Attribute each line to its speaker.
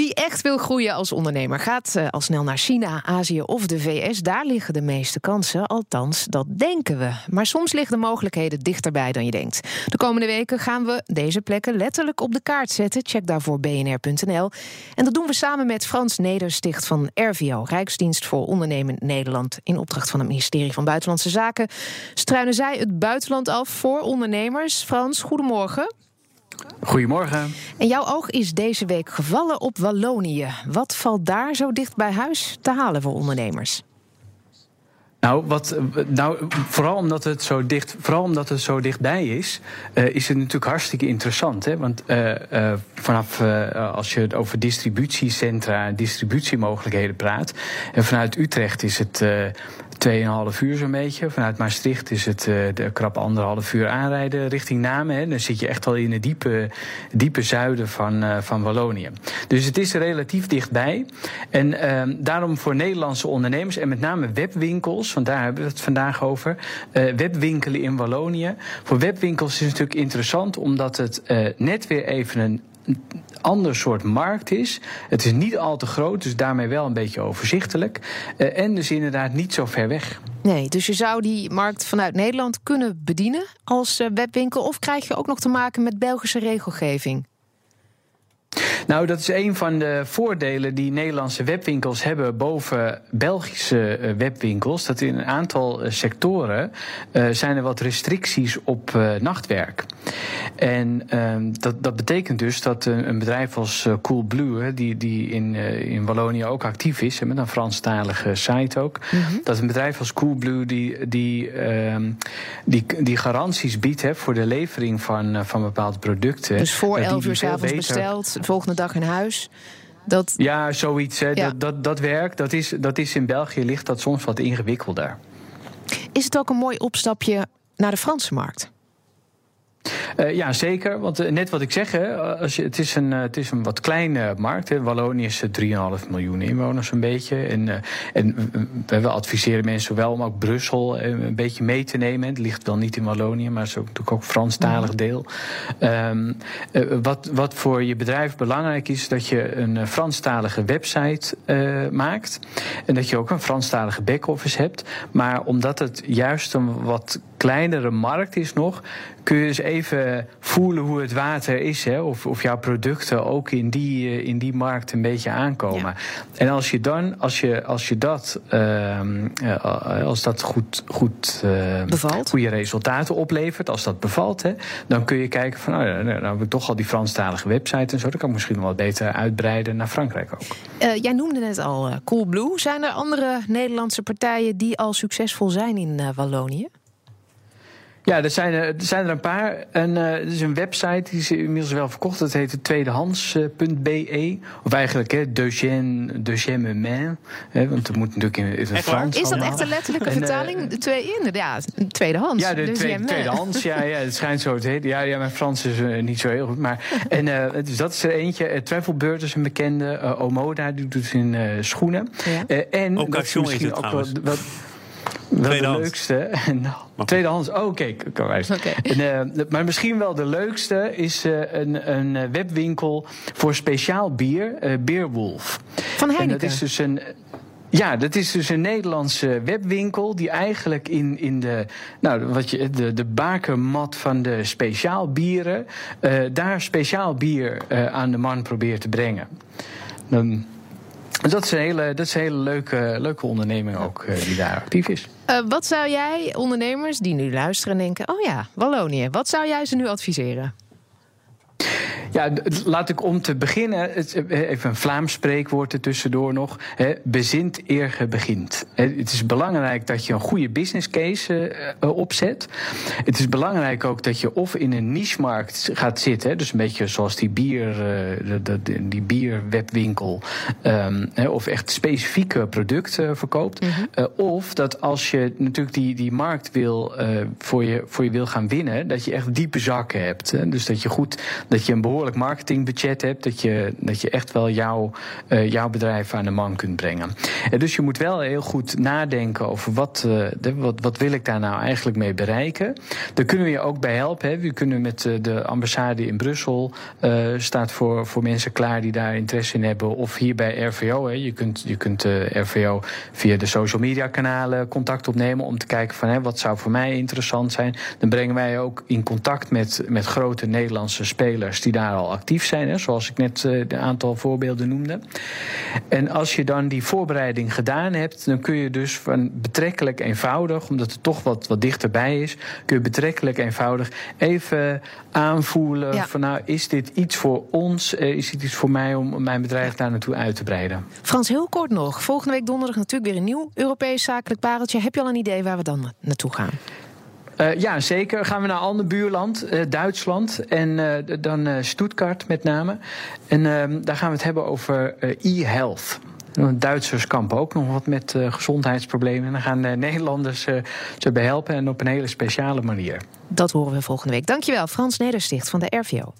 Speaker 1: Wie echt wil groeien als ondernemer gaat uh, al snel naar China, Azië of de VS. Daar liggen de meeste kansen, althans dat denken we. Maar soms liggen de mogelijkheden dichterbij dan je denkt. De komende weken gaan we deze plekken letterlijk op de kaart zetten. Check daarvoor bnr.nl. En dat doen we samen met Frans Nedersticht van RVO, Rijksdienst voor Ondernemend Nederland. In opdracht van het ministerie van Buitenlandse Zaken struinen zij het buitenland af voor ondernemers. Frans, goedemorgen.
Speaker 2: Goedemorgen.
Speaker 1: En jouw oog is deze week gevallen op Wallonië. Wat valt daar zo dicht bij huis te halen voor ondernemers?
Speaker 2: Nou, wat, nou, vooral omdat het zo dicht, vooral omdat het zo dichtbij is, uh, is het natuurlijk hartstikke interessant. Hè? Want uh, uh, vanaf als je over distributiecentra en distributiemogelijkheden praat, en vanuit Utrecht is het 2,5 uur zo'n beetje. Vanuit Maastricht is het uh, de krap anderhalf uur aanrijden richting Namen. Hè. Dan zit je echt al in het diepe, diepe zuiden van, uh, van Wallonië. Dus het is relatief dichtbij. En uh, daarom voor Nederlandse ondernemers en met name webwinkels, want daar hebben we het vandaag over. Uh, webwinkelen in Wallonië. Voor webwinkels is het natuurlijk interessant omdat het net weer even een ander soort markt is. Het is niet al te groot, dus daarmee wel een beetje overzichtelijk. Uh, en dus inderdaad niet zo ver weg.
Speaker 1: Nee, dus je zou die markt vanuit Nederland kunnen bedienen als uh, webwinkel, of krijg je ook nog te maken met Belgische regelgeving?
Speaker 2: Nou, dat is een van de voordelen die Nederlandse webwinkels hebben boven Belgische eh, webwinkels. Dat in een aantal eh, sectoren uh, zijn er wat restricties op uh, nachtwerk. En uh, dat, dat betekent dus dat een, een bedrijf als Coolblue, die, die in, in Wallonië ook actief is, met een Franstalige site ook, mm -hmm. dat een bedrijf als Coolblue die, die, ehm, die, die garanties biedt hè, voor de levering van, van bepaalde producten.
Speaker 1: Dus voor 11 uur s avonds besteld, volgende dag in huis. Dat...
Speaker 2: Ja, zoiets. Hè. Ja. Dat, dat, dat werkt. Dat is, dat is in België ligt dat soms wat ingewikkelder.
Speaker 1: Is het ook een mooi opstapje naar de Franse markt?
Speaker 2: Uh, ja, zeker. Want uh, net wat ik zeg, hè, als je, het, is een, uh, het is een wat kleine markt. Hè. Wallonië is 3,5 miljoen inwoners een beetje. En, en we adviseren mensen wel om ook Brussel een beetje mee te nemen. Het ligt wel niet in Wallonië, maar het is ook, natuurlijk ook Franstalig deel. Um, wat, wat voor je bedrijf belangrijk is, dat je een Franstalige website maakt. En dat je ook een Franstalige back-office hebt. Maar omdat het juist een wat kleinere markt is nog, kun je eens even voelen hoe het water is. Hè? Of, of jouw producten ook in die, in die markt een beetje aankomen. Ja. En als je dan, als je, als je dat, uh, als dat goed, goed uh,
Speaker 1: bevalt.
Speaker 2: goede resultaten oplevert, als dat bevalt, hè, dan kun je kijken van, nou, nou hebben we toch al die Franstalige website en zo. Dan kan ik misschien nog wel beter uitbreiden naar Frankrijk ook.
Speaker 1: Uh, jij noemde net al Coolblue. Zijn er andere Nederlandse partijen die al succesvol zijn in Wallonië?
Speaker 2: Ja, er zijn er, er zijn er een paar. En uh, er is een website, die is inmiddels wel verkocht. Dat heet tweedehands.be. Of eigenlijk hè, Deuxième, Deuxième Main. Hè, want het moet natuurlijk in, in het Frans.
Speaker 1: Is dat echt een letterlijke en, vertaling? Uh, twee in, ja, tweedehands.
Speaker 2: Ja, de twee, tweedehands. ja, ja, het schijnt zo te heten. Ja, ja mijn Frans is uh, niet zo heel goed. Maar, en uh, dus dat is er eentje. Uh, Travelbeurt is een bekende. Uh, Omoda die doet het in uh, schoenen.
Speaker 3: Ja. Uh, en Occasion dat is misschien ook wel, wel
Speaker 2: wel de leukste. Nou, tweedehands, oh, oké. Okay. okay. uh, maar misschien wel de leukste is uh, een, een webwinkel voor speciaal bier, uh, Beerwolf.
Speaker 1: Van Heineken?
Speaker 2: En dat is dus een. Ja, dat is dus een Nederlandse webwinkel die eigenlijk in, in de, nou, wat je, de, de bakermat van de speciaal bieren, daar speciaal bier aan de man probeert te brengen. Dan, dat is een hele, dat is een hele leuke, leuke onderneming ook uh, die daar actief is.
Speaker 1: Uh, wat zou jij ondernemers die nu luisteren denken: oh ja, Wallonië, wat zou jij ze nu adviseren?
Speaker 2: Ja, laat ik om te beginnen, even een Vlaams spreekwoord er tussendoor nog. Hè, bezint eer je begint. Het is belangrijk dat je een goede business case uh, opzet. Het is belangrijk ook dat je of in een niche-markt gaat zitten. Dus een beetje zoals die, bier, uh, de, de, die bierwebwinkel. Um, of echt specifieke producten verkoopt. Mm -hmm. uh, of dat als je natuurlijk die, die markt wil, voor, je, voor je wil gaan winnen, dat je echt diepe zakken hebt. Hè? Dus dat je goed, dat je een behoorlijk marketingbudget hebt, dat je, dat je echt wel jouw, uh, jouw bedrijf aan de man kunt brengen. En dus je moet wel heel goed nadenken over wat, de, wat, wat wil ik daar nou eigenlijk mee bereiken. Daar kunnen we je ook bij helpen. We kunnen met de ambassade in Brussel staat voor, voor mensen klaar die daar interesse in hebben. Of hier bij RVO. Hè. Je kunt, je kunt RVO via de social media kanalen contact opnemen om te kijken van hè, wat zou voor mij interessant zijn. Dan brengen wij ook in contact met, met grote Nederlandse spelers die daar al actief zijn, hè, zoals ik net uh, een aantal voorbeelden noemde. En als je dan die voorbereiding gedaan hebt, dan kun je dus van betrekkelijk eenvoudig, omdat het toch wat, wat dichterbij is, kun je betrekkelijk eenvoudig even aanvoelen van nou, is dit iets voor ons? Uh, is dit iets voor mij om mijn bedrijf daar naartoe uit te breiden?
Speaker 1: Frans, heel kort nog. Volgende week donderdag natuurlijk weer een nieuw Europees zakelijk pareltje. Heb je al een idee waar we dan naartoe gaan?
Speaker 2: Uh, ja, zeker. Gaan we naar een ander buurland, uh, Duitsland en uh, dan Stuttgart met name. En ehm, daar gaan we het hebben over e-health. Duitsers kampen ook nog wat met gezondheidsproblemen. En dan gaan Nederlanders ze bij helpen en op een hele speciale manier.
Speaker 1: Dat horen we volgende week. Dankjewel, Frans Nedersticht van de RVO.